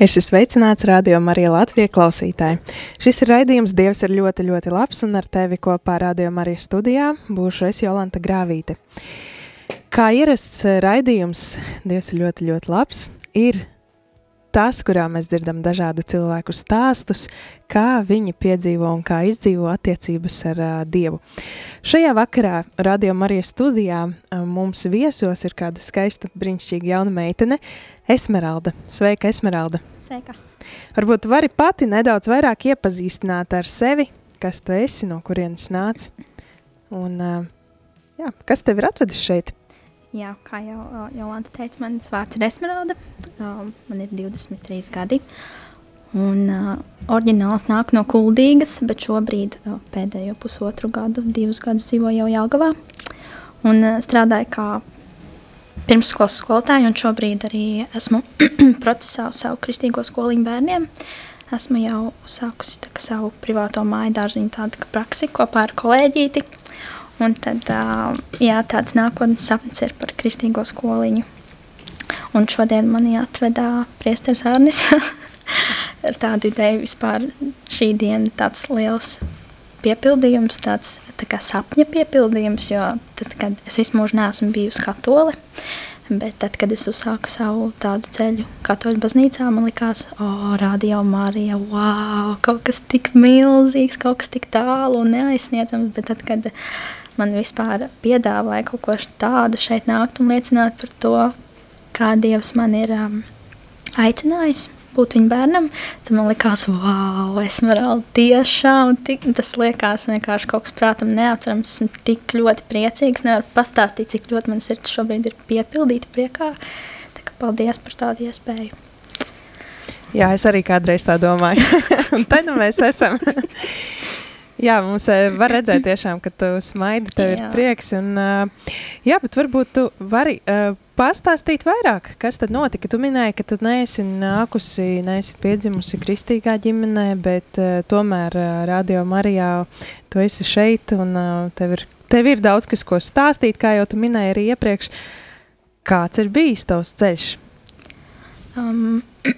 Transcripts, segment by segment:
Es esmu sveicināts radio Marija Latvijas klausītāji. Šis ir raidījums Dievs ir ļoti, ļoti labs, un ar tevi kopā radio Marijas studijā būšu es Jolanta Grāvīte. Kā ierasts raidījums Dievs ir ļoti, ļoti labs, ir tas, kurā mēs dzirdam dažādu cilvēku stāstus, kā viņi piedzīvo un kā izdzīvo attiecības ar uh, Dievu. Šajā vakarā Radio Marijas studijā uh, mums viesos ir kāda skaista, brīnišķīga jauna meitene, Esmeralda. Sveika, Esmeralda! Sveika. Varbūt vari pati nedaudz vairāk iepazīstināt ar sevi, kas tu esi, no kurienes nāc, un uh, jā, kas tev ir atvedis šeit? Jā, kā jau uh, Jolanta teica, mans vārds ir Esmeralda. Man ir 23 gadi. Un uh, oriģināls nāk no Kuldīgas, bet šobrīd uh, pēdējo pusotru gadu, divus gadus dzīvoju jau Jelgavā. Un uh, strādāju kā pirmsskolas skolotāja, un šobrīd arī esmu procesā uz savu kristīgo skoliņu bērniem. Esmu jau sākusi tā, savu privāto māju dārziņu tādu praksi kopā ar kolēģīti. Un tad, jā, tāds nākotnes sapnis ir par kristīgo skoliņu. Un šodien mani atvedā priesteris Arnis ar tādu ideju vispār šī diena tāds liels piepildījums, tāds tā kā sapņa piepildījums, jo tad, kad es visu mūžu neesmu bijusi katole, bet tad, kad es uzsāku savu tādu ceļu katoļu baznīcā, man likās, o, oh, radio Marija, wow, kaut kas tik milzīgs, kaut kas tik tālu un neaizsniedzams, bet tad, kad man vispār piedāvāja kaut ko tādu šeit nākt un liecināt par to, kā Dievs man ir um, aicinājis būt viņa bērnam, tad man likās, wow, esmeralda tiešām, tik, tas liekas vienkārši kaut kas prātam neaptverams, esmu tik ļoti priecīgs, nevaru pastāstīt, cik ļoti man sirds šobrīd ir piepildīta priekā, tā kā paldies par tādu iespēju. Jā, es arī kādreiz tā domāju, un te nu mēs esam. Jā, mums uh, var redzēt tiešām, ka tu smaidi, tev jā. ir prieks. Un, uh, jā, bet varbūt tu vari uh, pastāstīt vairāk, kas tad notika. Tu minēji, ka tu neesi nākusi, neesi piedzimusi kristīgā ģimenē, bet tomēr Radio Marijā tu esi šeit un tev, ir, tev ir daudz kas, ko stāstīt, kā jau tu minēji arī iepriekš. Kāds ir bijis tavs ceļš? Um,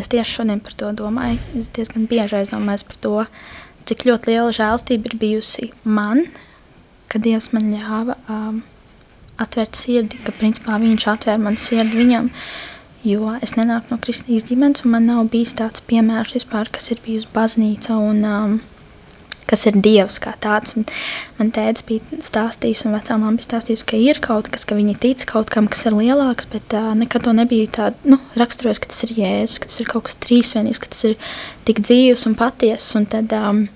es tieši šodien par to domāju. Es diezgan bieži aizdomājos par to, uh, cik ļoti liela žēlstība ir bijusi man, ka Dievs man ļāva um, atvērt sirdi, ka principā Viņš atvēra manu sirdi viņam. Jo es nenāku no kristīgas ģimenes, un man nav bijis tāds piemērs vispār, kas ir bijusi baznīca un um, kas ir Dievs kā tāds. Man tēvs bija stāstījis, un vecā mamma bija stāstījusi, ka ir kaut kas, ka viņi tic kaut kam, kas ir lielāks, bet uh, nekad to nebija tā, nu, raksturojis, ka tas ir Jēzus, ka tas ir kaut kas trīsvienīgs, ka tas ir tik dzīvs un patiess. Un tad um,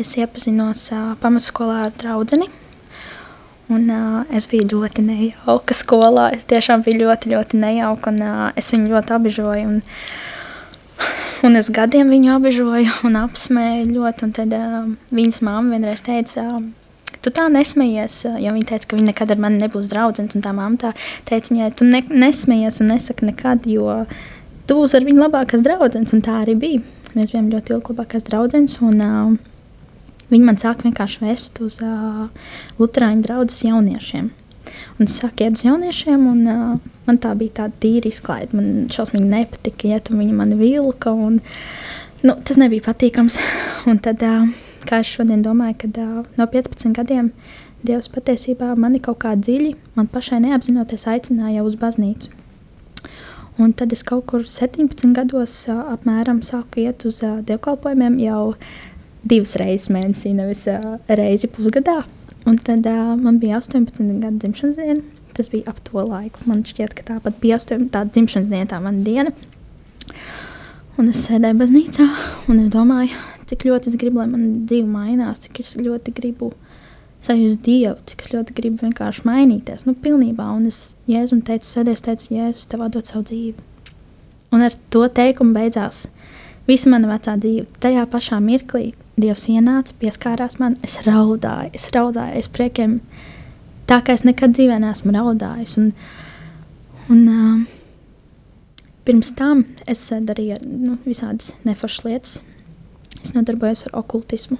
es iepazinos uh, pamatskolā ar draudzeni. Un, uh, es biju ļoti nejauka skolā. Es tiešām biju ļoti, ļoti nejauka, un uh, es viņu ļoti apbežoju. Un, Un es gadiem viņu apbežoju un apsmēju ļoti. Un tad uh, viņas mamma vienreiz teica, uh, tu tā nesmējies, uh, jo viņa teica, ka viņa nekad ar mani nebūs draudzene. Un tā mamma tā teica viņai, tu ne, nesmējies un nesaki nekad, jo tu būsi ar viņu labākās draudzenes. Un tā arī bija. Mēs bijām ļoti ilgi labākās draudzenes. Un, uh, viņi man sāka vienkārši vest uz uh, Lutāņu draugas jauniešiem. Un es sāku iet uz jauniešiem, un uh, man tā bija tāda tīra izklaide. Man šausmīgi nepatika, ja tur viņi mani vilka. Un, nu, tas nebija patīkams. Un tad, uh, kā es šodien domāju, kad uh, no 15 gadiem Dievs patiesībā mani kaut kā dziļi, man pašai neapzinoties, aicināja uz baznīcu. Un tad es kaut kur 17 gados uh, apmēram sāku iet uz uh, dievkalpojumiem jau divas reizes mēnesī, nevis uh, reizi pusgadā. Un tad uh, man bija 18 gadu dzimšanas diena. Tas bija ap to laiku. Man šķiet, ka tāpat bija astoņi tāda dzimšanas diena, tā mana diena. Un es sēdēju baznīcā, un es domāju, cik ļoti es gribu, lai mana dzīve mainās, cik es ļoti gribu sajust Dievu, cik es ļoti gribu vienkārši mainīties. Nu, pilnībā. Un es Jēzum teicu, sēdēs, teicu, Jēzus, tev dod savu dzīvi. Un ar to teikumu beidzās visa mana vecā dzīve. Tajā pašā mirklī Dievs ienāca, pieskārās man, es raudāju, es raudāju, es priekiem tā kā es nekad dzīvē neesmu raudājis. Un, un, uh, pirms tam es darīju nu, visādas neforšas lietas. Es nodarbojos ar okultismu.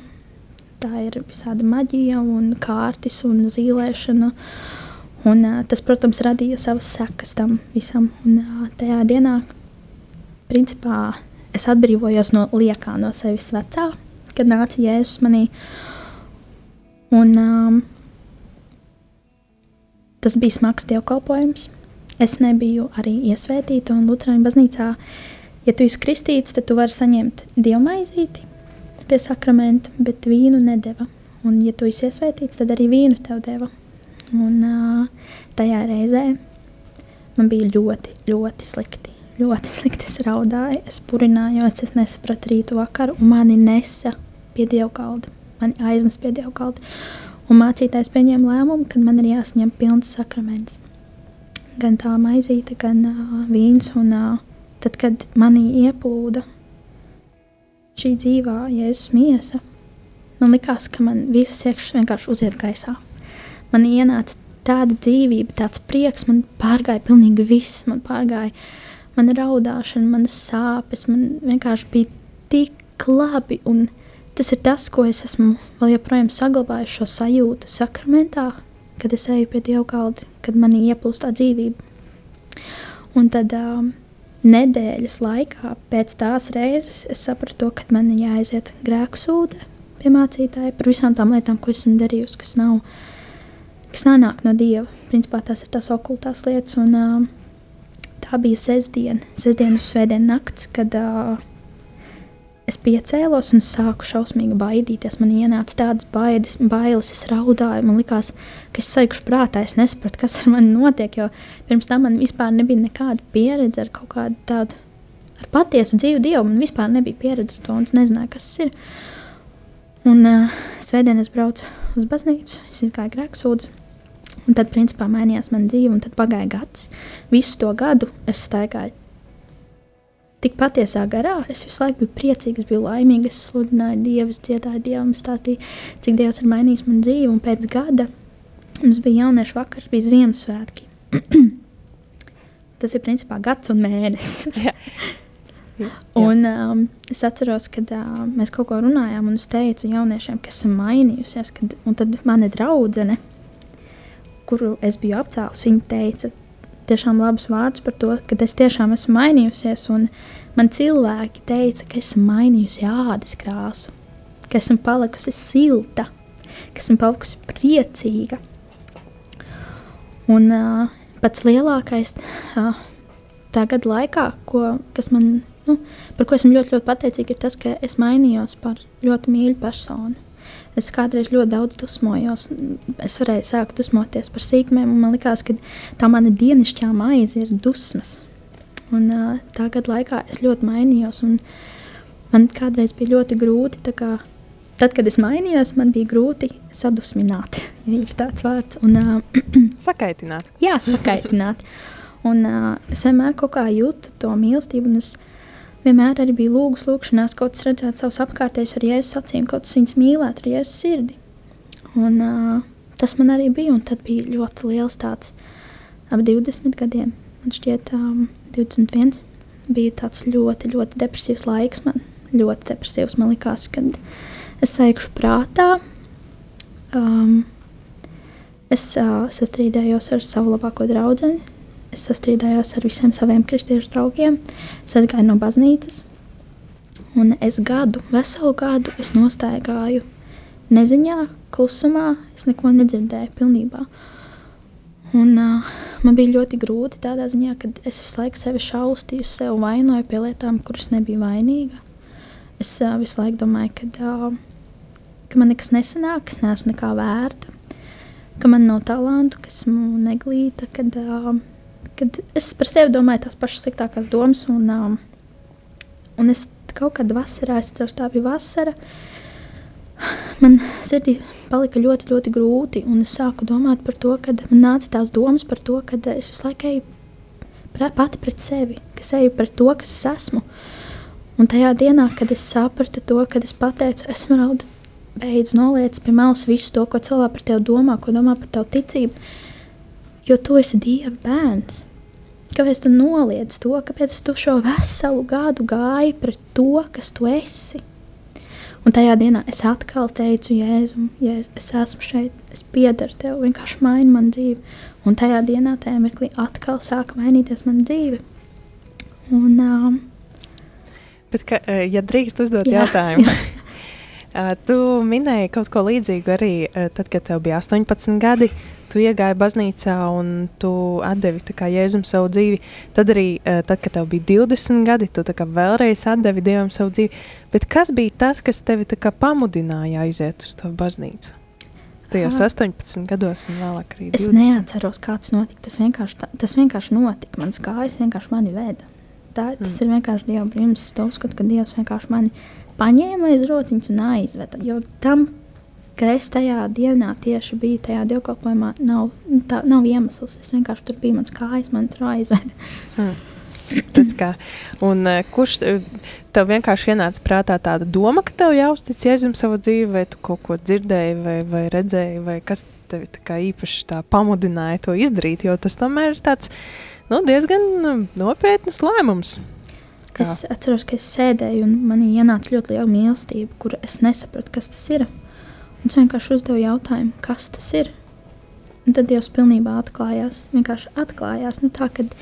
Tā ir visāda maģija, un kārtas un zīlēšana. Un, uh, tas, protams, radīja savas sekas tam visam. Un, uh, tajā dienā, principā, es atbrīvojos no liekā, no sevis vecā, kad nāca Jēzus manī. Un, um, Tas bija smags dievkalpojums. Es nebiju arī iesvētīta, un Lutāņu baznīcā, ja tu esi kristīts, tad tu vari saņemt dievmaizīti pie sakramenta, bet vīnu nedeva. Un, ja tu esi iesvētīts, tad arī vīnu tev deva. Un uh, tajā reizē man bija ļoti, ļoti slikti. Ļoti slikti es raudāju, es purinājos, es nesapratu rītu vakaru, un mani nesa pie dievkalda. Mani aiznes pie dievkalda. Un mācītājs pieņēma lēmumu, ka man ir jāsaņem pilns sakraments. Gan tā maizīte, gan uh, vīns. Un, uh, tad, kad manī ieplūda šī dzīvā jēzus miesa, man likās, ka man visas iekšas vienkārši uziet gaisā. Man ienāca tāda dzīvība, tāds prieks, man pārgāja pilnīgi viss. Man pārgāja mana raudāšana, manas sāpes. Man vienkārši bija tik labi. Un, Tas ir tas, ko es esmu vēl joprojām saglabājis šo sajūtu sakramentā, kad es eju pie Dieva kalda, kad manī ieplūst tā dzīvība. Un tad um, nedēļas laikā, pēc tās reizes, es sapratu, ka man ir jāaiziet grēku sūdē pie mācītāja par visām tām lietām, ko esmu darījusi, kas nav, kas nenāk no Dieva. Principā tās ir tās okultās lietas. Un, uh, tā bija sestdiena, sestdiena uz svētdienu nakts, kad uh, Es piecēlos un sāku šausmīgi baidīties. Man ienāca tādas bailes, bailes, es raudāju. Man liekas, ka es saikšu prātā, es nesapratu, kas ar mani notiek. Jo pirms tam man vispār nebija nekāda pieredze ar kaut kādu tādu ar patiesu dzīvu dievu. Man vispār nebija pieredze ar to, un es nezināju, kas tas ir. Un uh, svētdien es braucu uz baznīcu, es gāju grēksūdzu. Un tad, principā, mainījās mana dzīve, un tad pagāja gads. Visu to gadu es staigāju tik patiesā garā. Es visu laiku biju priecīgs, biju laimīgs, es sludināju Dievu, dziedāju Dievam, stāstīju, cik Dievs ir mainījis manu dzīvi. Un pēc gada mums bija jauniešu vakars, bija Ziemassvētki. Tas ir principā gads un mēnesis. Un, um, es atceros, kad uh, mēs kaut ko runājām, un es teicu jauniešiem, ka esmu mainījusies. Kad, un tad mana draudzene, kuru es biju apcēlus, viņa teica, tiešām labus vārdus par to, ka es tiešām esmu mainījusies. Man cilvēki teica, ka esmu mainījusi ādas krāsu, ka esmu palikusi silta, ka esmu palikusi priecīga. Un uh, pats lielākais uh, tagad laikā, ko, man, nu, par ko esmu ļoti, ļoti pateicīga, ir tas, ka es mainījos par ļoti mīļu personu. Es kādreiz ļoti daudz dusmojos. Es varēju sākt dusmoties par sīkumiem, un man liekas, ka tā mana dienasčā maize ir dusmas. Un, uh, tā gada laikā es ļoti mainījos, un man kādreiz bija ļoti grūti. Kā, tad, kad es mainījos, man bija grūti sadusmināt, ja ir tāds vārds. Un, uh, sakaitināt. Jā, sakaitināt. Un, uh, es vienmēr kaut kā jūtu to mīlestību, un es vienmēr arī bija lūgus, lūgšanās, kaut kas redzēt savus apkārtējus ar jēzus acīm, kaut kas viņus mīlēt ar jēzus sirdi. Un, uh, tas man arī bija, un tad bija ļoti liels tāds ap 20 gadiem, man šķiet um, 21, bija tāds ļoti, ļoti depresīvs laiks man, ļoti depresīvs, man likās, kad es sēkšu prātā, um, es uh, sastrīdējos ar savu labāko draudzeni, es sastrīdējos ar visiem saviem kristiešu draugiem. Es aizgāju no baznīcas, un es gadu, veselu gadu, es nostaigāju neziņā, klusumā. Es neko nedzirdēju pilnībā. Un, uh, man bija ļoti grūti tādā ziņā, ka es visu laiku sevi šaustīju, sev vainoju pie lietām, kuras nebija vainīga. Es uh, visu laiku domāju, ka, uh, ka man nekas nesanāk, ka es neesmu nekā vērta ka man nav talantu, ka esmu neglīta, kad, uh, kad es par sevi domāju tās pašas sliktākās domas. Un, um, un es kaut kad vasarā, es atceros, tā bija vasara, man sirdī palika ļoti, ļoti grūti. Un es sāku domāt par to, kad man nāca tās domas par to, ka es visu laiku eju pati pret sevi, ka es eju pret to, kas es esmu. Un tajā dienā, kad es sapratu to, kad es pateicu, esmu rauda, beidz noliec pie malas visu to, ko cilvēki par tevi domā, ko domā par tavu ticību, jo tu esi Dieva bērns. Kāpēc tu noliedz to, kāpēc tu šo veselu gadu gāji pret to, kas tu esi? Un tajā dienā es atkal teicu, Jēzu, Jēzu es esmu šeit, es piedaru tev, vienkārši maini man dzīvi. Un tajā dienā, tajā mirklī, atkal sāka mainīties mana dzīve. Un, um, Bet, ka, eh, ja drīkst uzdot Jā, jautājumu, Eh, tu minēji kaut ko līdzīgu arī eh, tad, kad tev bija 18 gadi. Tu iegāji baznīcā un tu devi jēzum savu dzīvi. Tad arī, eh, tad, kad tev bija 20 gadi, tu vēlreiz devi dievam savu dzīvi. Bet kas bija tas, kas tevi pamudināja aiziet uz to baznīcu? Tajos Ah. 18 gados un vēlāk arī 20. es neatceros, kā tas notika. Tas vienkārši, tas vienkārši notika. Mans kājas vienkārši mani veda. Tā, tas mm. ir vienkārši Dieva brīnums. Es to uzskatu, ka Dievs vienkārši mani paņēma aiz rociņas un aizveda. Jo tam, ka es tajā dienā tieši biju tajā dievkalpojumā, nav, tā, nav iemesls. Es vienkārši tur biju, mans kājas man tur aizveda. Redz, kā. Un, uh, kurš tev vienkārši ienāca prātā tāda doma, ka tev jāuztic Jēzum savu dzīvi, vai tu kaut ko dzirdēji, vai, vai redzēji, vai kas tevi tā īpaši tā pamudināja to izdarīt? Jo tas tomēr ir tāds nu, diezgan um, nopietns lēmums. Kā? Es atceros, ka es sēdēju un man ienāca ļoti liela mīlestība, kuru es nesapratu, kas tas ir. Es vienkārši uzdevu jautājumu, kas tas ir. Un tad Dievs pilnībā atklājās. Vienkārši atklājās. Nu, tā, kad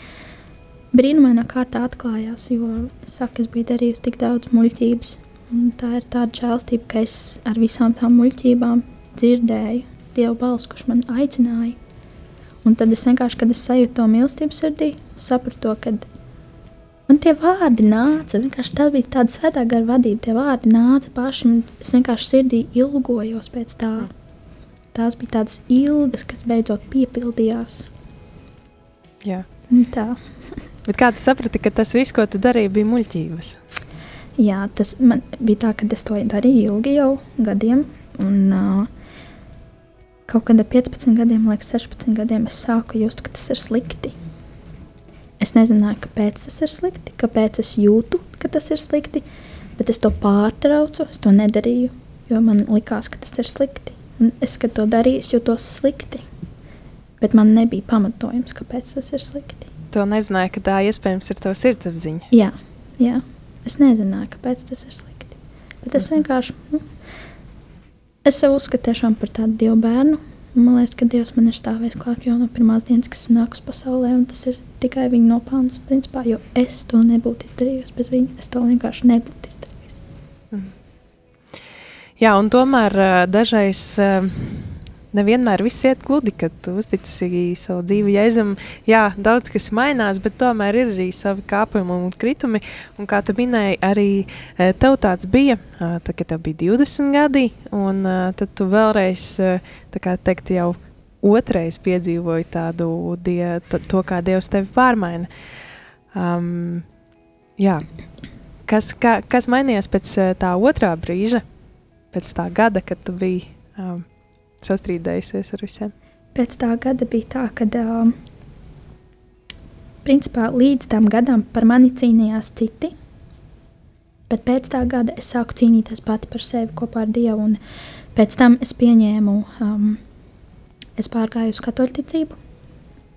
brīnumainā kārtā atklājās, jo saka, es biju darījusi tik daudz muļķības. Un tā ir tāda žēlstība, ka es ar visām tām muļķībām dzirdēju Dieva balsi, kurš man aicināja. Un tad es vienkārši, kad es sajūtu to mīlestību sirdī, sapratu ka Man tie vārdi nāca, vienkārši tā bija tāda svētā gara vadība. Tie vārdi nāca paši, un es vienkārši sirdī ilgojos pēc tā. Tās bija tādas ilgas, kas beidzot piepildījās. Jā. Un Tā. Bet kā tu saprati, ka tas viss, ko tu darīji, bija muļķības? Jā, tas man bija tā, ka es to darīju ilgi jau gadiem. Un, uh, kaut kad ar 15 gadiem, liekas, 16 gadiem, es sāku just, ka tas ir slikti. Es nezināju, kāpēc tas ir slikti, kāpēc es jūtu, ka tas ir slikti, bet es to pārtraucu, es to nedarīju, jo man likās, ka tas ir slikti. Un es, to darīju, es jūtos slikti, bet man nebija pamatojums, kāpēc tas ir slikti. Tu nezināji, ka tā iespējams ir tava sirdsapziņa. Jā, jā. es nezināju, kāpēc tas ir slikti. Bet es vienkārši. Nu, es sev uzskatu par tādu dievu bērnu. Man liekas, ka Dievs man ir stāvējis klāt jau no pirmās dienas, kas nāk uz pasaulē. un Tas ir tikai viņa nopelns, principā, jo es to nebūtu izdarījusi bez viņa. Es to vienkārši nebūtu izdarījusi. Jā, un tomēr ā, dažreiz ā, nevienmēr viss iet gludi, kad tu uztici savu dzīvi Jēzum. Jā, daudz kas mainās, bet tomēr ir arī savi kāpumi un kritumi. Un kā tu minēji, arī ā, tev tāds bija, tad, kad tev bija 20 gadi, un tad tu vēlreiz, ā, tā kā teikt, jau otrais piedzīvoji tādu die, to, kā Dievs tevi pārmaina. Um, jā. Kas, kā, kas mainījās pēc ā, tā otrā brīža? pēc tā gada, kad tu biji um, sastrīdējusies ar visiem? Pēc tā gada bija tā, ka um, principā līdz tam gadam par mani cīnījās citi. Bet pēc tā gada es sāku cīnīties pati par sevi kopā ar Dievu. Un pēc tam es pieņēmu, um, es pārgāju uz katoļticību.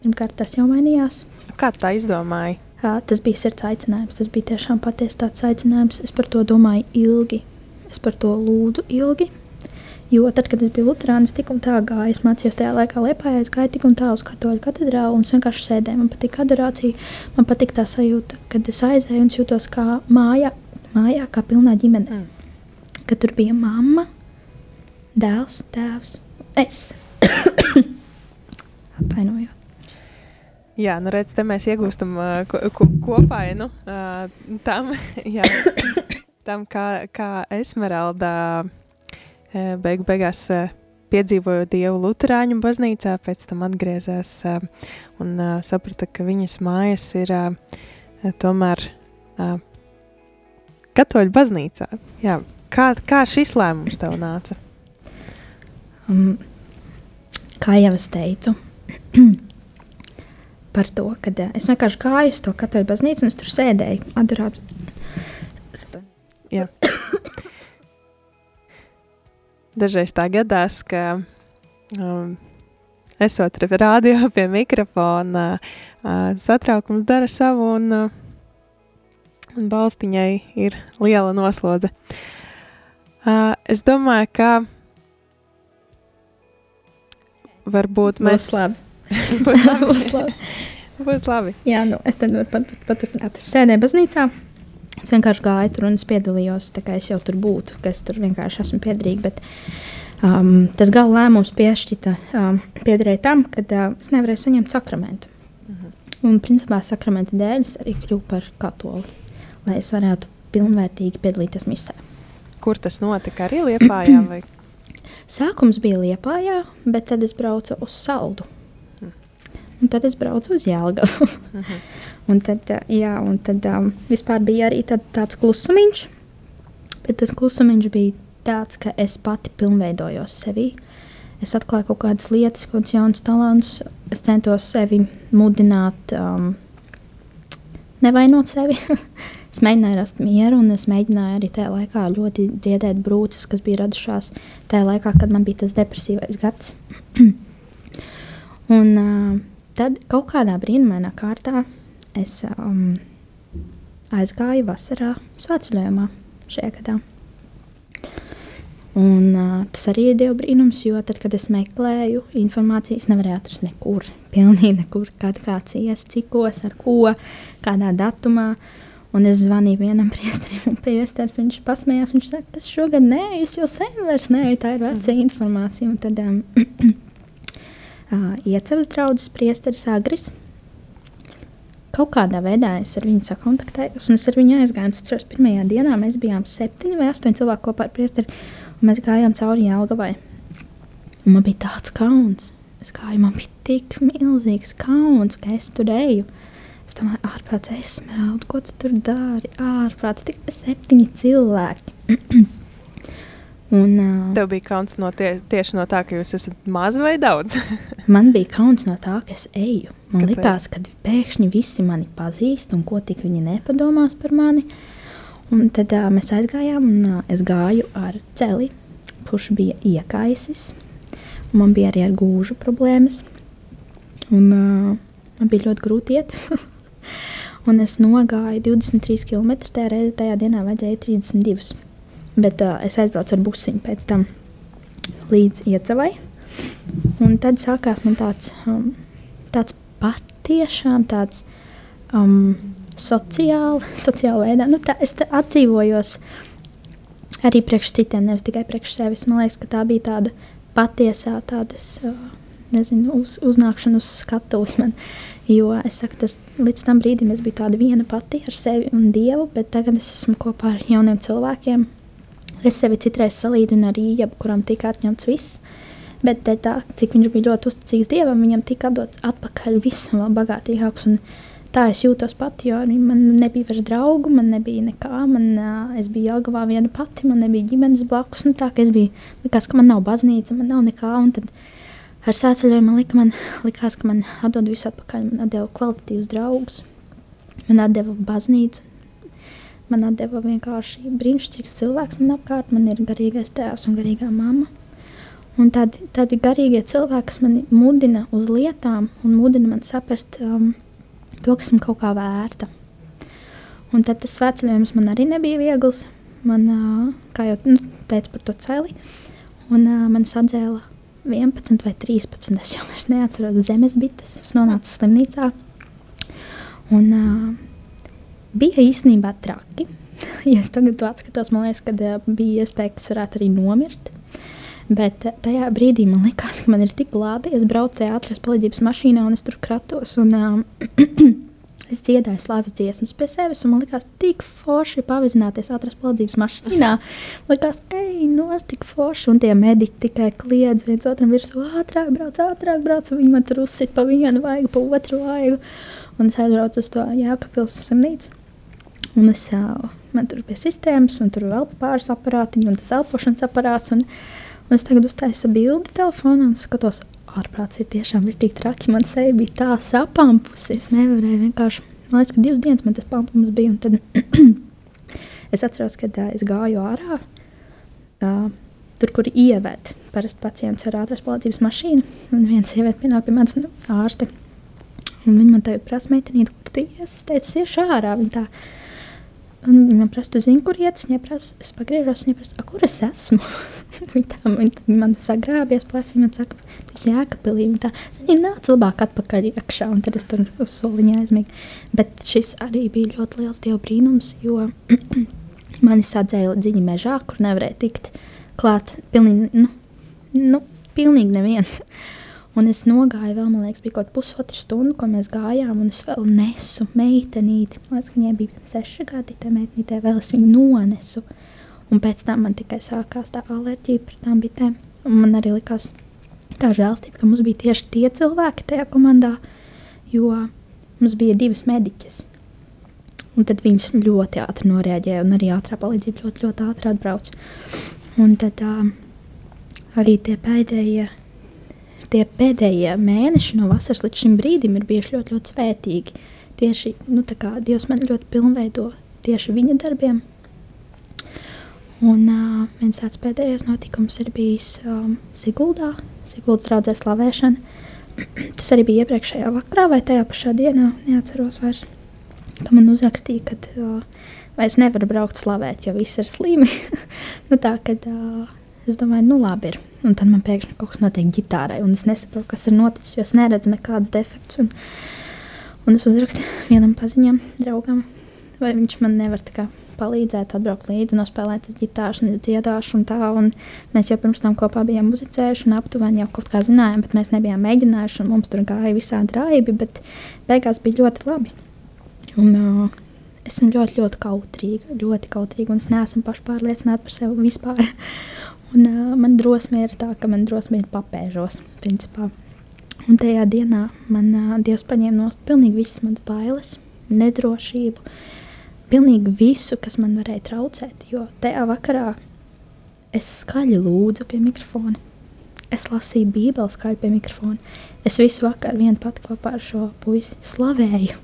Pirmkārt, tas jau mainījās. Kā tā izdomāji? Jā, tas bija sirds aicinājums. Tas bija tiešām patiesi tāds aicinājums. Es par to domāju ilgi. Es par to lūdzu ilgi. Jo tad, kad es biju Lutāns, tik un tā gāju, es mācījos tajā laikā Lietpā, es gāju tik un tā uz katoļu katedrālu un vienkārši sēdēju. Man patīk adorācija, man patīk tā sajūta, kad es aizēju un jūtos kā mājā, mājā kā pilnā ģimenē. Mm. Kad tur bija mamma, dēls, tēvs, es. Atvainojos. Jā, nu redz, te mēs iegūstam uh, ko, ko, kopainu uh, tam, jā, tam kā, kā Esmeralda uh, beigu beigās piedzīvoja Dievu Lutāņu baznīcā, pēc tam atgriezās un saprata, ka viņas mājas ir tomēr katoļu baznīcā. Jā, kā, kā šis lēmums tev nāca? Um, kā jau es teicu, par to, ka es vienkārši gāju uz to katoļu baznīcu un es tur sēdēju, adorāts. Jā. Dažreiz tā gadās, ka um, esot rādio pie mikrofona, uh, satraukums dara savu un, uh, un balstiņai ir liela noslodze. Uh, es domāju, ka varbūt mēs... Būs labi. Būs labi. Būs labi. Būs labi. Jā, nu, es tad varu pat, paturpināt. Es sēdēju baznīcā. Es vienkārši gāju tur un es piedalījos, es jau tur būtu, ka es tur vienkārši esmu piederīga. Bet um, tas gala lēmums piešķita um, piederēja tam, ka uh, es nevarēju saņemt sakramentu. Mhm. Un, principā, sakramenta dēļ es arī kļuvu par katoli, lai es varētu pilnvērtīgi piedalīties misē. Kur tas notika? Arī Liepājā vai? Sākums bija Liepājā, bet tad es braucu uz Saldu. Un tad es braucu uz Jēlgavu. un tad, jā, un tad um, vispār bija arī tad, tāds klusumiņš. Bet tas klusumiņš bija tāds, ka es pati pilnveidojos sevī. Es atklāju kaut kādas lietas, kaut kādus jaunus talantus. Es centos sevi mudināt, um, nevainot sevi. es mēģināju rast mieru, un es mēģināju arī tajā laikā ļoti dziedēt brūces, kas bija radušās tajā laikā, kad man bija tas depresīvais gads. un, uh, Tad kaut kādā brīnumainā kārtā es um, aizgāju vasarā svētceļojumā šajā gadā. Un, uh, tas arī ir Dieva brīnums, jo tad, kad es meklēju informāciju, es nevarēju atrast nekur, pilnīgi nekur, kad kāds ies, cikos, ar ko, kādā datumā. Un es zvanīju vienam priesterim, un priesteris viņš pasmējās. Viņš saka, tas šogad nē, es jau sen vairs nē, tā ir veca informācija. Un tad um, uh, iecevas draudzes priesteris Agris. Kaut kādā veidā es ar viņu sakontaktējos, un es ar viņu aizgāju. Es atceros, pirmajā dienā mēs bijām septiņi vai astoņi cilvēki kopā ar priesteri, un mēs gājām cauri Jālgavai. Un man bija tāds kauns. Es gāju, man bija tik milzīgs kauns, ka es tur eju. Es domāju, ārprāts, esmeralda, ko tu tur dari? Ārprāts, tikai septiņi cilvēki. Un, uh, Tev bija kauns no tie, tieši no tā, ka jūs esat maz vai daudz. Man bija kauns no tā, ka es eju. Man Kad tu liekas, ka pēkšņi visi mani pazīst, un ko tik viņi nepadomās par mani. Un tad uh, mēs aizgājām, un uh, es gāju ar celi, kurš bija iekaisis. Man bija arī ar gūžu problēmas. Un, uh, man bija ļoti grūti iet. un es nogāju 23 km. Tajā, tajā dienā vajadzēja 32 Bet uh, es aizbraucu ar busiņu pēc tam līdz iecavai. Un tad sākās man tāds, um, tāds patiešām tāds um, sociāli, sociāli veidā. Nu, tā, es atdzīvojos arī priekš citiem, nevis tikai priekš sevis. Man liekas, ka tā bija tāda patiesā tādas, uh, nezinu, uz, uznākšana uz skatuves man. Jo es saku, tas līdz tam brīdim es biju tāda viena pati ar sevi un Dievu, bet tagad es esmu kopā ar jauniem cilvēkiem, Es sevi citreiz salīdzinu ar īņķu, kuram tika atņemts viss. Bet tā, cik viņš bija ļoti uzticīgs dievam, viņam tika dots atpakaļ viss un vēl bagātīgāks. Un tā es jūtos pati, jo man nebija vairs draugu, man nebija nekā. Man, es biju Jelgavā viena pati, man nebija ģimenes blakus. Nu, tā, ka es biju, likās, ka man nav baznīca, man nav nekā. Tad ar sēceļojumu man, lika, man likās, ka man atdod visu atpakaļ. Man atdeva kvalitatīvus draugus, man atdeva baznīcu, man deva vienkārši brīnišķīgs cilvēks. Man apkārt man ir garīgais tēvs un garīgā mamma. Un tādi, tādi garīgie cilvēki, kas man mudina uz lietām un mudina man saprast um, to, kas man kaut kā vērta. Un tad tas svētceļojums man arī nebija viegls. Man, uh, kā jau nu, teicu par to celi, un uh, man sadzēla 11 vai 13. Es jau neatceros zemes bites. Es nonācu slimnīcā. Un, uh, bija īstenībā traki. ja es tagad atskatos, man liekas, ka uh, bija iespēja, ka es varētu arī nomirt. Bet uh, tajā brīdī man liekas, ka man ir tik labi. Es braucu ātrās palīdzības mašīnā un es tur kratos. Un, uh, es dziedāju slavas dziesmas pie sevis, un man likās tik forši pavizināties ātrās palīdzības mašīnā. Man likās, ej, nos tik forši, un tie mediķi tikai kliedz viens otram virsū, ātrāk brauc, ātrāk brauc, viņi man tur uzsit pa vienu vaigu, pa otru vaigu. Un es aizbraucu uz to Jākapils slimnīcu. Un es man tur bija sistēmas, un tur vēl pāris aparātiņu, un tas elpošanas aparāts. Un, un es tagad uztaisu bildi telefonā un skatos, ārprāts ir tiešām ir tik traki. Man seja bija tā sapampusi. Es nevarēju vienkārši, man liekas, ka divas dienas man tas pampums bija. Un tad es atceros, kad uh, es gāju ārā. Uh, Tur, kur ievēt parasti pacients ar ātrās palīdzības mašīnu, un viena sieviete pienāk pie manis nu, ārste. Un viņa man te prasa, meitenīt, kur tu iesi? Es teicu, iešu ārā. Viņa tā, Un viņa prasa, zini, kur iet, es neprasu, es pagriežos, viņa prasa, kur es esmu. viņa tā, viņa man sagrābies pleci, viņa saka, tu esi jēkapilī, viņa tā, viņa nāc labāk atpakaļ iekšā, un tad es tur uz soliņa aizmigu. Bet šis arī bija ļoti liels dievu brīnums, jo mani sadzēja dziļi mežā, kur nevarēja tikt klāt pilnīgi, nu, nu pilnīgi neviens. Un es nogāju vēl, man liekas, bija kaut kāda pusotra stunda, ko mēs gājām, un es vēl nesu meitenīti. Man liekas, viņai bija seši gadi, tā meitenītē vēl es viņu nonesu. Un pēc tam man tikai sākās tā alerģija pret tām bitēm. Un man arī likās tā žēlstība, ka mums bija tieši tie cilvēki tajā komandā, jo mums bija divas mediķas. Un tad viņas ļoti ātri noreaģēja, un arī ātrā palīdzība ļoti, ļoti ātri atbrauca. Un tad uh, arī tie pēdējie tie pēdējie mēneši no vasaras līdz šim brīdim ir bijuši ļoti, ļoti svētīgi. Tieši nu, Dievs man ļoti pilnveido tieši viņa darbiem. Un uh, viens tāds pēdējais notikums ir bijis um, Siguldā, Siguldas draudzē slavēšana. Tas arī bija iepriekšējā vakarā vai tajā pašā dienā, neatceros vairs. Ka man uzrakstīja, ka uh, vairs nevar braukt slavēt, jo viss ir slimi. nu, tā, kad, uh, Es domāju, nu labi, ir. Un tad man pēkšņi kaut kas notiek ģitārai, un es nesaprotu, kas ir noticis, jo es neredzu nekādus defektus. Un, un es uzrakstu vienam paziņam, draugam, vai viņš man nevar kā, palīdzēt, atbraukt līdzi, nospēlēt ģitāru, un dziedāšu. Un tā, un mēs jau pirms tam kopā bijām muzicējuši, un aptuveni jau kaut kā zinājām, bet mēs nebijām mēģinājuši, un mums tur gāja visādi raibi, bet beigās bija ļoti labi. Un, uh, esmu ļoti, ļoti kautrīga, ļoti kautrīga, un es neesmu pašpārliecināta par sevi vispār. Un, uh, man drosme ir tā, ka man drosme ir papēžos. Principā. Un tajā dienā man uh, Dievs paņēma no pilnīgi visas manas bailes, nedrošību, pilnīgi visu, kas man varēja traucēt. Jo tajā vakarā es skaļi lūdzu pie mikrofona. Es lasīju Bībeli skaļi pie mikrofona. Es visu vakaru vien pati kopā ar šo puisi slavēju.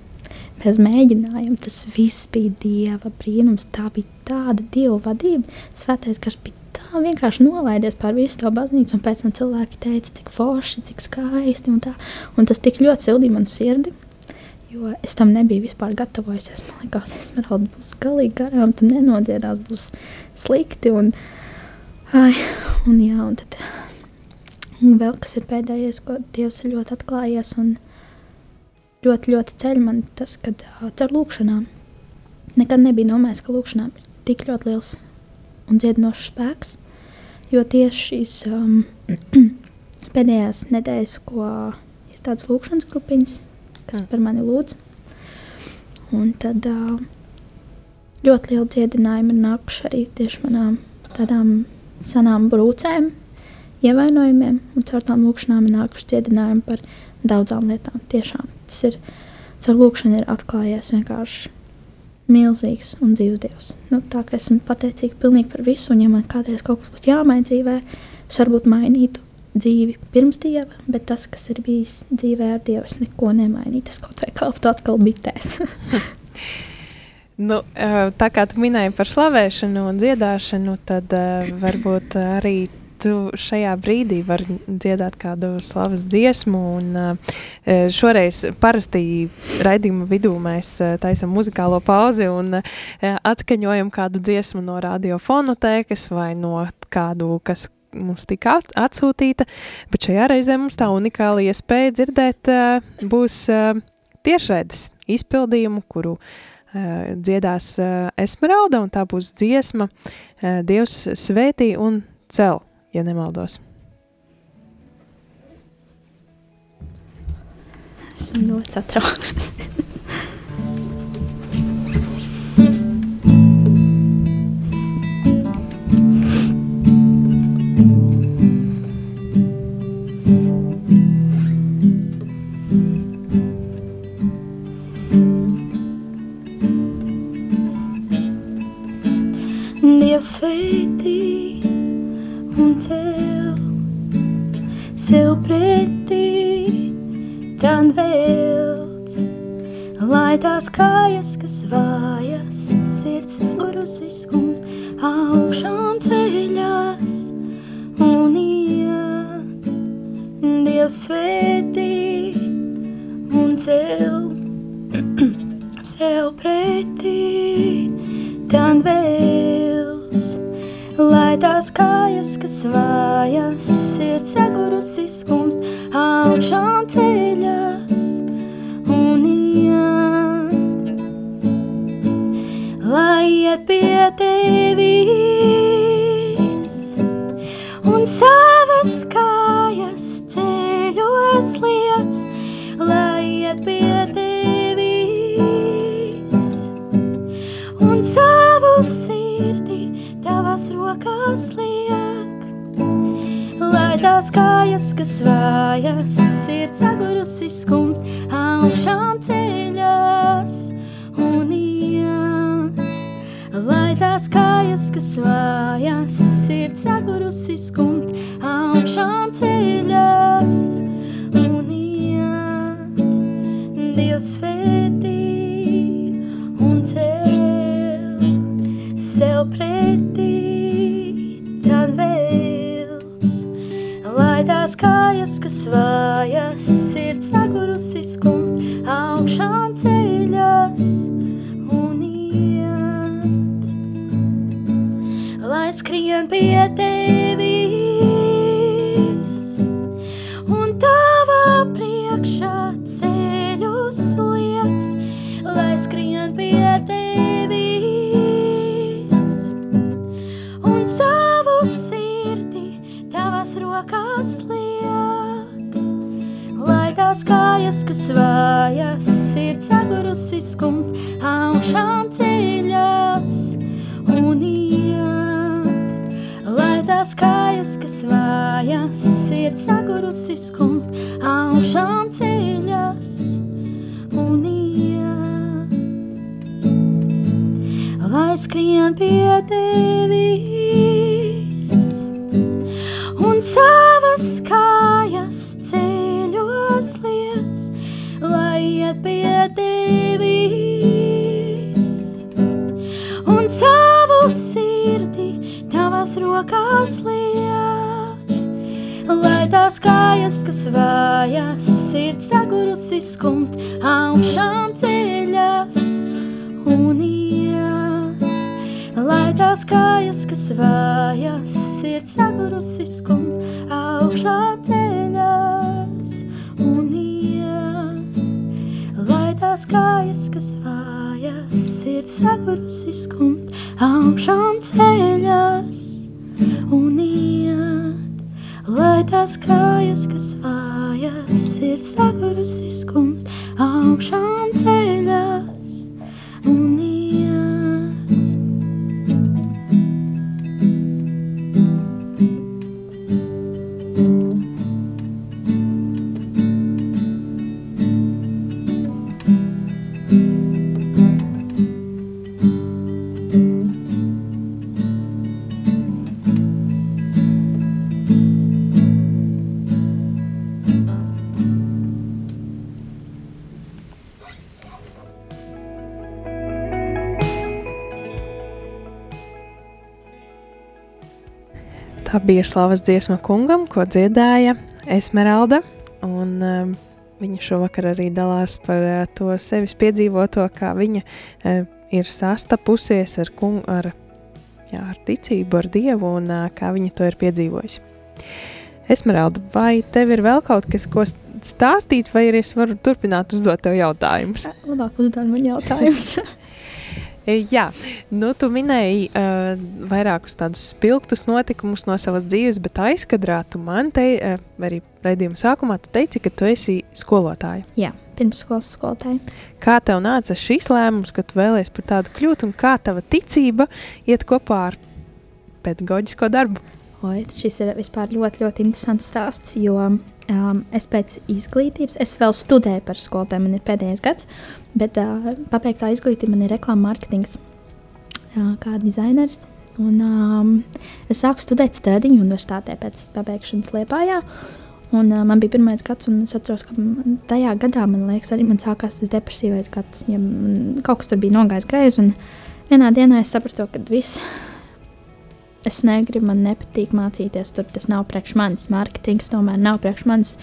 Bez mēģinājuma tas viss bija Dieva brīnums. Tā bija tāda Dieva vadība. Svētais gars bija tā vienkārši nolaidies pār visu to baznīcu, un pēc tam cilvēki teica, cik forši, cik skaisti. Un, tā. un tas tik ļoti sildīja manu sirdi. Jo es tam nebiju vispār gatavojusies. Man liekas, es varu būt galīgi garām, tu nenodziedās, būs slikti. Un, ai, un, jā, un, tad, un vēl kas ir pēdējais, ko Dievs ir ļoti atklājies. Un ļoti, ļoti ceļ man tas, kad caur lūkšanām nekad nebija domājis, ka lūkšanām ir tik ļoti liels un dziedinošs spēks. Jo tieši šīs um, pēdējās nedēļas, ko ir tādas lūkšanas grupiņas, kas mm. par mani lūdz, un tad uh, ļoti liela dziedinājuma ir nākuši arī tieši manām tādām senām brūcēm, ievainojumiem, un caur tām lūkšanām ir nākuši dziedinājumi par daudzām lietām. Tiešām tas ir, caur lūkšanu ir atklājies vienkārši milzīgs un dzīves dievs. Nu, tā kā esmu pateicīga pilnīgi par visu, un ja man kādreiz kaut kas būtu jāmaina dzīvē, es varbūt mainītu dzīvi pirms dieva, bet tas, kas ir bijis dzīvē ar dievu, es neko nemainītu. Tas kaut vai kāptu atkal bitēs. nu, tā kā tu minēji par slavēšanu un dziedāšanu, tad varbūt arī tu šajā brīdī vari dziedāt kādu slavas dziesmu. Un, uh, šoreiz parasti raidījuma vidū mēs uh, taisam muzikālo pauzi un atskaņojam kādu dziesmu no radiofonotēkas vai no kādu, kas mums tika atsūtīta, bet šajā reizē mums tā unikāla iespēja dzirdēt būs tiešraides izpildījumu, kuru dziedās Esmeralda, un tā būs dziesma Dievs svētī un cel ja nemaldos. Esmu ļoti satraukts. Dievs sveitī un cel sev pretī tam velts, lai tās kājas, kas vājas, sirds urusiskums augšām ceļas un iet. Dievs svētī un cel sev pretī tam velts, lai tās kājas, kas vājas, sirds sagurusi skumst, augšām ceļas un iet. Lai iet pie tevis tās kājas, kas vājas, sirds sagurusi skumst, augšām ceļās un iet. Lai tās kājas, kas vājas, sirds sagurusi skumst, augšām ceļās vājas, sirds sagurusi skumst, tās kājas, kas vājas, sirds sagurusi skumst, augšām ceļas un iet. Lai tās kājas, kas vājas, sirds sagurusi skumst, augšām ceļas un iet. Lai tās kājas, kas vājas, sirds sagurusi skumst, augšām ceļas bija slavas dziesma kungam, ko dziedāja Esmeralda. Un, um, viņa šovakar arī dalās par uh, to sevis piedzīvoto, kā viņa uh, ir sastapusies ar, kung, ar, jā, ar ticību, ar Dievu un uh, kā viņa to ir piedzīvojusi. Esmeralda, vai tev ir vēl kaut kas, ko stāstīt, vai arī es varu turpināt uzdot tev jautājumus? Labāk uzdod man jautājumus. Jā, nu, tu minēji uh, vairākus tādus spilgtus notikumus no savas dzīves, bet aizkadrā tu man te, uh, arī raidījuma sākumā, tu teici, ka tu esi skolotāja. Jā, pirmsskolas skolotāja. Kā tev nāca šis lēmums, ka tu vēlējies par tādu kļūt, un kā tava ticība iet kopā ar pedagoģisko darbu? Oi, šis ir vispār ļoti, ļoti interesants stāsts, jo um, es pēc izglītības, es vēl studēju par skolotāju, man ir pēdējais gads, bet uh, pabeigtā izglītība man ir reklāma mārketings uh, kā dizaineris. Un, um, es sāku studēt Stradiņu universitātē pēc pabeigšanas Liepājā. Un, uh, man bija pirmais gads, un es atceros, ka tajā gadā man liekas, arī man sākās tas depresīvais gads. Ja kaut kas tur bija nogājis greizi, un vienā dienā es sapratu, ka viss. Es negribu, man nepatīk mācīties. Tur tas nav priekš manis. Mārketings tomēr nav priekš manis.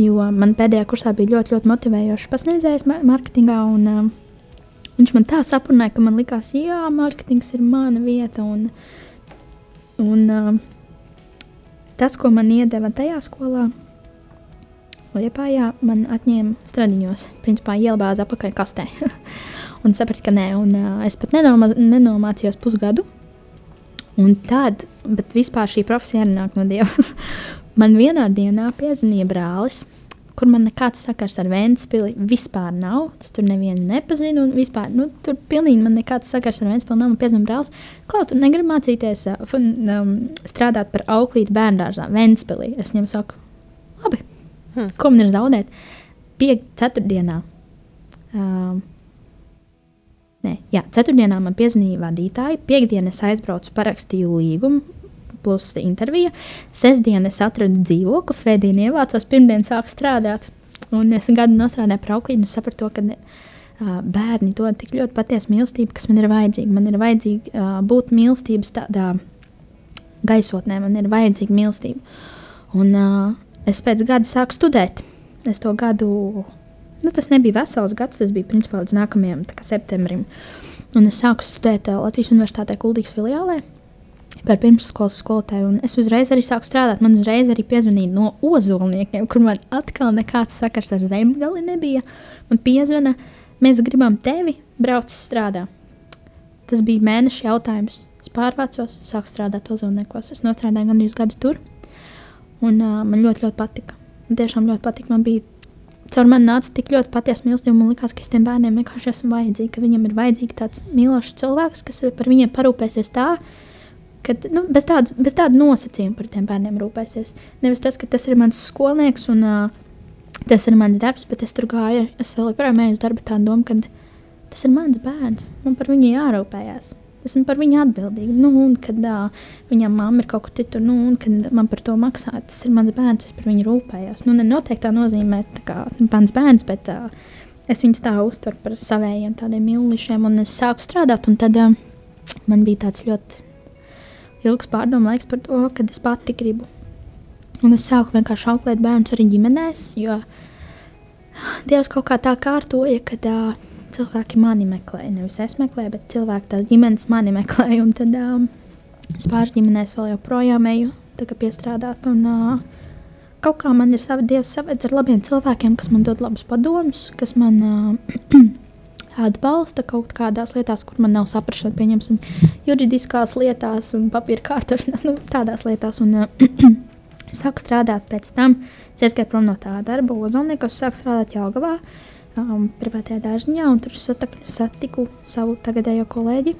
Jo man pēdējā kursā bija ļoti, ļoti motivējošs pasniedzējs mārketingā. Un, uh, viņš man tā saprunāja, ka man likās, ka mārketings ir mana vieta. Un, un, uh, tas, ko man iedeva tajā skolā, Liepājā, man atņēma stradiņos, principā ielbāza apakaļ kastē. un sapratu, ka nē, un uh, es pat nenoma, nenomācījos pusgadu. Un tad, bet vispār šī profesija arī nāk no Dieva. man vienā dienā piezvanīja brālis, kur man nekāds sakars ar Vēnspili vispār nav. Tas tur nevienu nepazinu, un vispār, nu, tur pilnīgi man nekāds sakars ar Vēnspili nav. Man piezvanīja brālis, kā tu negribi mācīties uh, um, strādāt par auklīti bērndārzā Vēnspilī. Es viņam saku, labi, hmm. ko man ir zaudēt? Piek, ceturtdienā. Um, Nē, jā, ceturtdienā man piezvanīja vadītāji, piekdienā es aizbraucu, parakstīju līgumu, plus intervija. Sestdien es atradu dzīvokli, svētdien ievācos, pirmdien sāku strādāt. Un es gadu strādāju par auklīti un sapratu, ka uh, bērni dod tik ļoti patiesu mīlestību, kas man ir vajadzīga. Man ir vajadzīga uh, būt mīlestības tādā gaisotnē, man ir vajadzīga mīlestība. Un uh, es pēc gada sāku studēt. Es to gadu, nu, tas nebija vesels gads, tas bija principā līdz nākamajam septembrim. Un es sāku studēt Latvijas Universitātē Kuldīgas filiālē par pirmsskolas skolotāju. Un es uzreiz arī sāku strādāt. Man uzreiz arī piezvanīja no ozolniekiem, kur man atkal nekāds sakars ar zemgali nebija. Man piezvana, mēs gribam tevi braukt strādāt. Tas bija mēneša jautājums. Es pārvācos, sāku strādāt ozolniekos. Es strādāju gandrīz gadu tur. Un uh, man ļoti, ļoti patika. Man tiešām ļoti patika. Man bija caur mani nāca tik ļoti patiesa mīlestība. Man liekas, ka es tiem bērniem vienkārši esmu vajadzīga. Ka viņam ir vajadzīgs tāds mīlošs cilvēks, kas par viņiem parūpēsies tā, kad nu, bez, tādas, bez tāda nosacījuma par tiem bērniem rūpēsies. Nevis tas, ka tas ir mans skolnieks un uh, tas ir mans darbs, bet es tur gāju. Es vēl joprojām eju uz darbu tādu domu, ka tas ir mans bērns. Man par viņu jārūpējas. Esmu par viņu atbildīga. Nu, un kad uh, viņam mamma ir kaut kur citur, nu, un kad man par to maksā, tas ir mans bērns, es par viņu rūpējos. Nu, ne noteikti tā nozīmē, tā kā mans bērns, bet uh, es viņus tā uztveru par saviem tādiem mīlušiem, un es sāku strādāt, tad uh, man bija tāds ļoti ilgs pārdomu laiks par to, kad es pati gribu. Un es sāku vienkārši auklēt bērnus arī ģimenēs, jo Dievs kaut kā tā kārtoja, ka uh, cilvēki mani meklē. Nevis es meklēju, bet cilvēki tās ģimenes mani meklē. Un tad uh, es pāris ģimenēs vēl joprojām eju piestrādāt. Un, uh, kaut kā man ir sava Dievs savedz ar labiem cilvēkiem, kas man dod labus padomus, kas man uh, atbalsta kaut kādās lietās, kur man nav saprāšana, pieņemsim, juridiskās lietās un papīra kārtošanās, nu, tādās lietās. Un, uh, sāku strādāt pēc tam, aizgāju prom no tā darba, Ozolniekos, sāku strādāt Jālgavā, um, privātajā dārziņā, un tur satiku, satiku savu tagadējo kolēģi.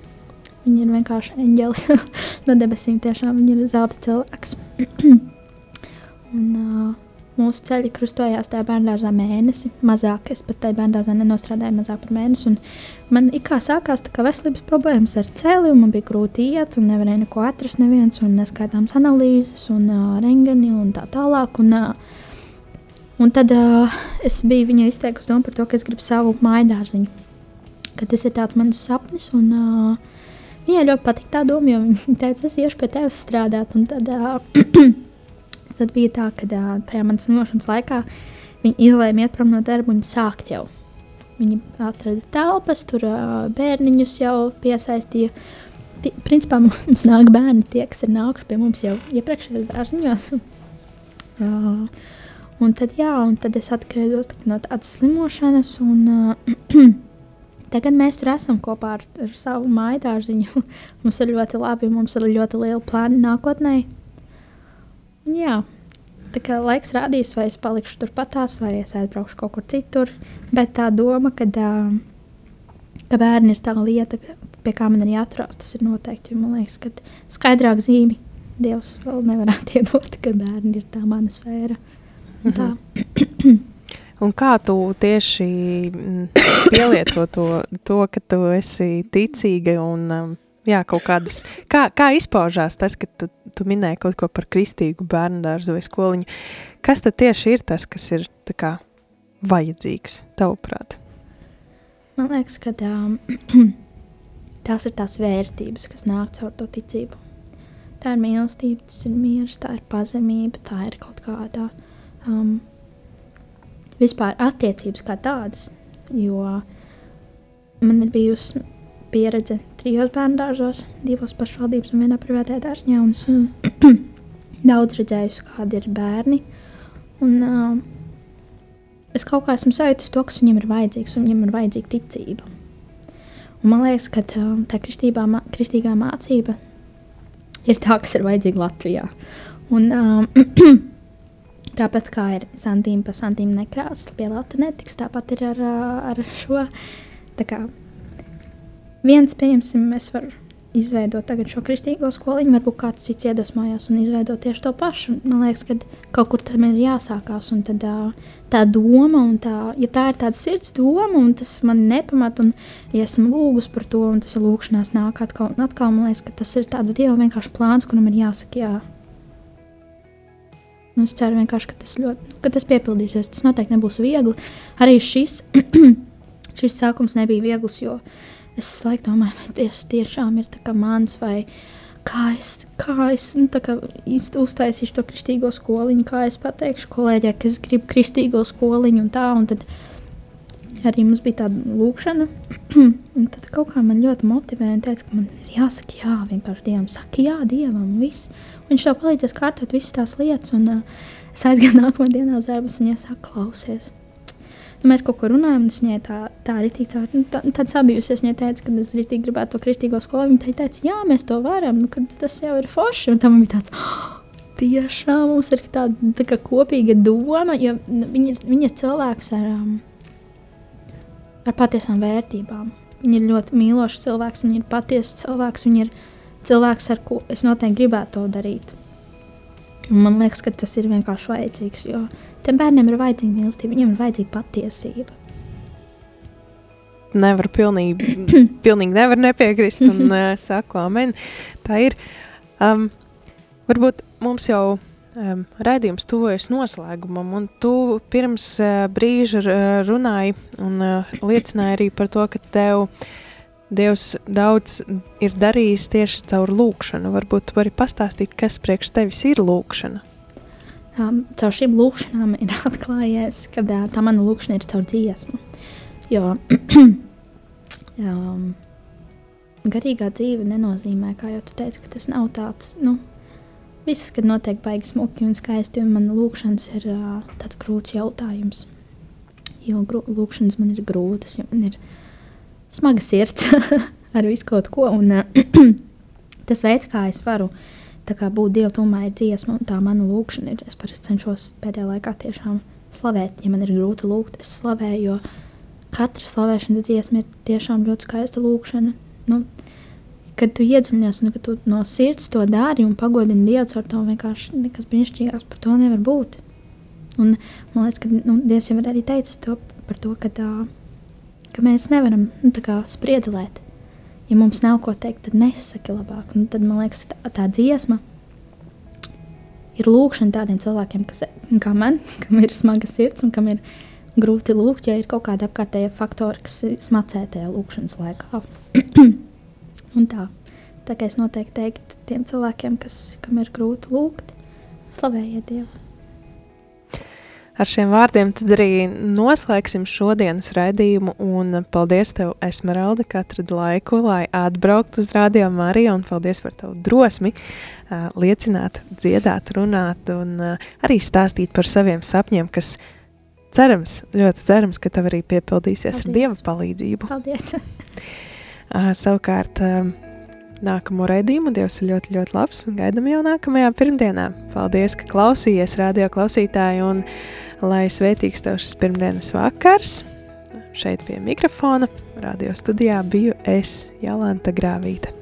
Viņa ir vienkārši eņģelis no debesīm, tiešām viņa ir zelta cilvēks. un, uh, Mūsu ceļi krustojās tajā bērngārzā mēnesi, mazāk. Es pat tajā bērngārzā nenostrādāju mazāk par mēnesi. Man kā sākās kā veselības problēmas ar cēli, un man bija grūti iet, un nevarēja neko atrast, neviens, un neskaitāms analīzes, un uh, rengeni un tā tālāk. Un, uh, un tad uh, es biju viņai izteikusi domu par to, ka es gribu savu māju dārziņu. Ka tas ir tāds mans sapnis. Un, uh, viņai ļoti patīk tā doma, jo viņa teica, es iešu pie tevis strādāt. Un tad, uh, Tad bija tā, ka tajā manas nošanas laikā viņi izlēma iet prom no darba un sākt jau. Viņi atrada telpas, tur bērniņus jau piesaistīja. Principā mums nāk bērni, tie, kas ir nākuši pie mums jau iepriekšējos dārziņos. Uh, un tad, jā, un tad es atgriezos tā, no tādas slimošanas, un uh, tagad mēs tur esam kopā ar, ar savu māju dārziņu. mums ir ļoti labi, mums ir ļoti liela plāna nākotnē. Jā, tā kā laiks rādīs, vai es palikšu turpatās, vai es aizbraukšu kaut kur citur. Bet tā doma, ka, ka bērni ir tā lieta, pie kā man ir jāturās, tas ir noteikti. Man liekas, ka skaidrāk zīmi Dievs vēl nevarētu iedot, ka bērni ir tā mana sfēra. Tā. Un kā tu tieši pielieto to, to, ka tu esi ticīga un jā, kaut kādas, kā, kā izpaužās tas, ka tu, tu minēji kaut ko par kristīgu bērnu dārzu vai skoliņu. Kas tad tieši ir tas, kas ir tā kā vajadzīgs, tavuprāt? Man liekas, ka um, tās ir tās vērtības, kas nāk caur to ticību. Tā ir mīlestība, tas ir miers, tā ir pazemība, tā ir kaut kāda um, vispār attiecības kā tādas. Jo man ir bijusi pieredze trijos bērnu dārzos, divos pašvaldības un vienā privātajā dārziņā. Un esmu daudz redzējusi, kādi ir bērni. Un, uh, es kaut kā esmu sajūtis to, kas viņam ir vajadzīgs, un viņam ir vajadzīga ticība. Un man liekas, ka tā, tā kristībā, kristīgā mācība ir tā, kas ir vajadzīga Latvijā. Un, um, tāpat kā ir santīm pa santīm nekrāsas, pie Latvijas netiks, tāpat ir ar, ar šo. Kā, viens, pieņemsim, es varu izveidot šo kristīgo skoliņu, varbūt kāds cits iedvesmojās un izveidot tieši to pašu. Man liekas, ka kaut kur tam ir jāsākās. Un tad tā doma, un tā, ja tā ir tāda sirds doma, un tas man nepamat, un ja esmu lūgus par to, un tas ir lūkšanās nāk atkal un atkal, man liekas, ka tas ir tāds dieva vienkārši plāns, kuram ir jāsaka jā. Un es ceru vienkārši, ka tas, ļoti, ka tas piepildīsies. Tas noteikti nebūs viegli. Arī šis, šis sākums nebija viegls, jo uh, Es visu laiku domāju, vai tas tiešām ir mans, vai kā es, kā es nu, kā uztaisīšu to kristīgo skoliņu, kā es pateikšu kolēģiem, ka es gribu kristīgo skoliņu un tā. Un tad arī mums bija tāda lūkšana, un tad kaut kā man ļoti motivēja un teica, ka man ir jāsaka jā, vienkārši Dievam, saka jā, Dievam, viss. Viņš tev palīdzēs kārtot visas tās lietas, un uh, es aizgāju nākamā dienā uz darbus, un viņa saka, klausies nu, mēs kaut ko runājam, un es viņai tā, tā arī tīcā, nu, tā, tāda sabijusies. Viņa teica, ka es rītīgi gribētu to kristīgo skolu. Viņa teica, jā, mēs to varam, nu, tas jau ir forši. Un tam bija tāds, oh, tiešām mums ir tāda tā kā kopīga doma, jo nu, viņi ir, cilvēks ar, um, ar patiesām vērtībām. Viņi ir ļoti mīlošs cilvēks, viņi ir patiesa cilvēks, viņi ir cilvēks, ar ko es noteikti gribētu to darīt. Man liekas, ka tas ir vienkārši vajadzīgs, jo tam bērnam ir vajadzīga mīlestība, viņam ir vajadzīga patiesība. Nevar pilnīgi, pilnīgi nevar nepiekrist un uh, saku, amen. Tā ir. Um, varbūt mums jau um, raidījums tuvojas noslēgumam, un tu pirms uh, brīža runāji un uh, liecināji arī par to, ka tev uh, Dievs daudz ir darījis tieši caur lūkšanu. Varbūt vari pastāstīt, kas priekš tevis ir lūkšana? Um, caur šīm lūkšanām ir atklājies, ka uh, tā mana lūkšana ir caur dziesmu. Jo um, garīgā dzīve nenozīmē, kā jau tu teici, ka tas nav tāds, nu, viss, kad notiek baigi smuki un skaisti, un man lūkšanas ir uh, tāds grūts jautājums. Jo grū, lūkšanas man ir grūtas, jo man ir ielikās smaga sirds ar visu kaut ko. Un, tas veids, kā es varu kā, būt Dieva tūmā, ir dziesma, un tā mana lūkšana ir. Es parasti cenšos pēdējā laikā tiešām slavēt. Ja man ir grūti lūgt, es slavēju, jo katra slavēšanas dziesma ir tiešām ļoti skaista lūkšana. Nu, kad tu iedziļinies un kad tu no sirds to dari un pagodini Dievu ar to, vienkārši nekas brīnišķīgāks par to nevar būt. Un, man liekas, ka nu, Dievs jau ir arī teicis to par to, ka tā uh, ka mēs nevaram nu, spriedelēt. Ja mums nav ko teikt, tad nesaki labāk. Un tad man liekas, tā, tā dziesma ir lūkšana tādiem cilvēkiem, kas, kā man, kam ir smaga sirds un kam ir grūti lūgt, ja ir kaut kāda apkārtējā faktora, kas smacē tajā lūkšanas laikā. un tā. Tā kā es noteikti teiktu tiem cilvēkiem, kas, kam ir grūti lūgt, slavējiet Dievu ar šiem vārdiem tad arī noslēgsim šodienas raidījumu. Un paldies, tev, Esmeralda, ka atradi laiku, lai atbrauktu uz Radio Mariju. Un paldies par tavu drosmi uh, liecināt, dziedāt, runāt un uh, arī stāstīt par saviem sapņiem, kas cerams, ļoti cerams, ka tev arī piepildīsies paldies. ar Dieva palīdzību. Paldies! uh, savukārt, uh, nākamo raidījumu. Dievs ir ļoti, ļoti labs un gaidām jau nākamajā pirmdienā. Paldies, ka klausījies, radio klausītāji, un lai svētīgs tev šis pirmdienas vakars. Šeit pie mikrofona, radio studijā biju es, Jolanta Grāvīta.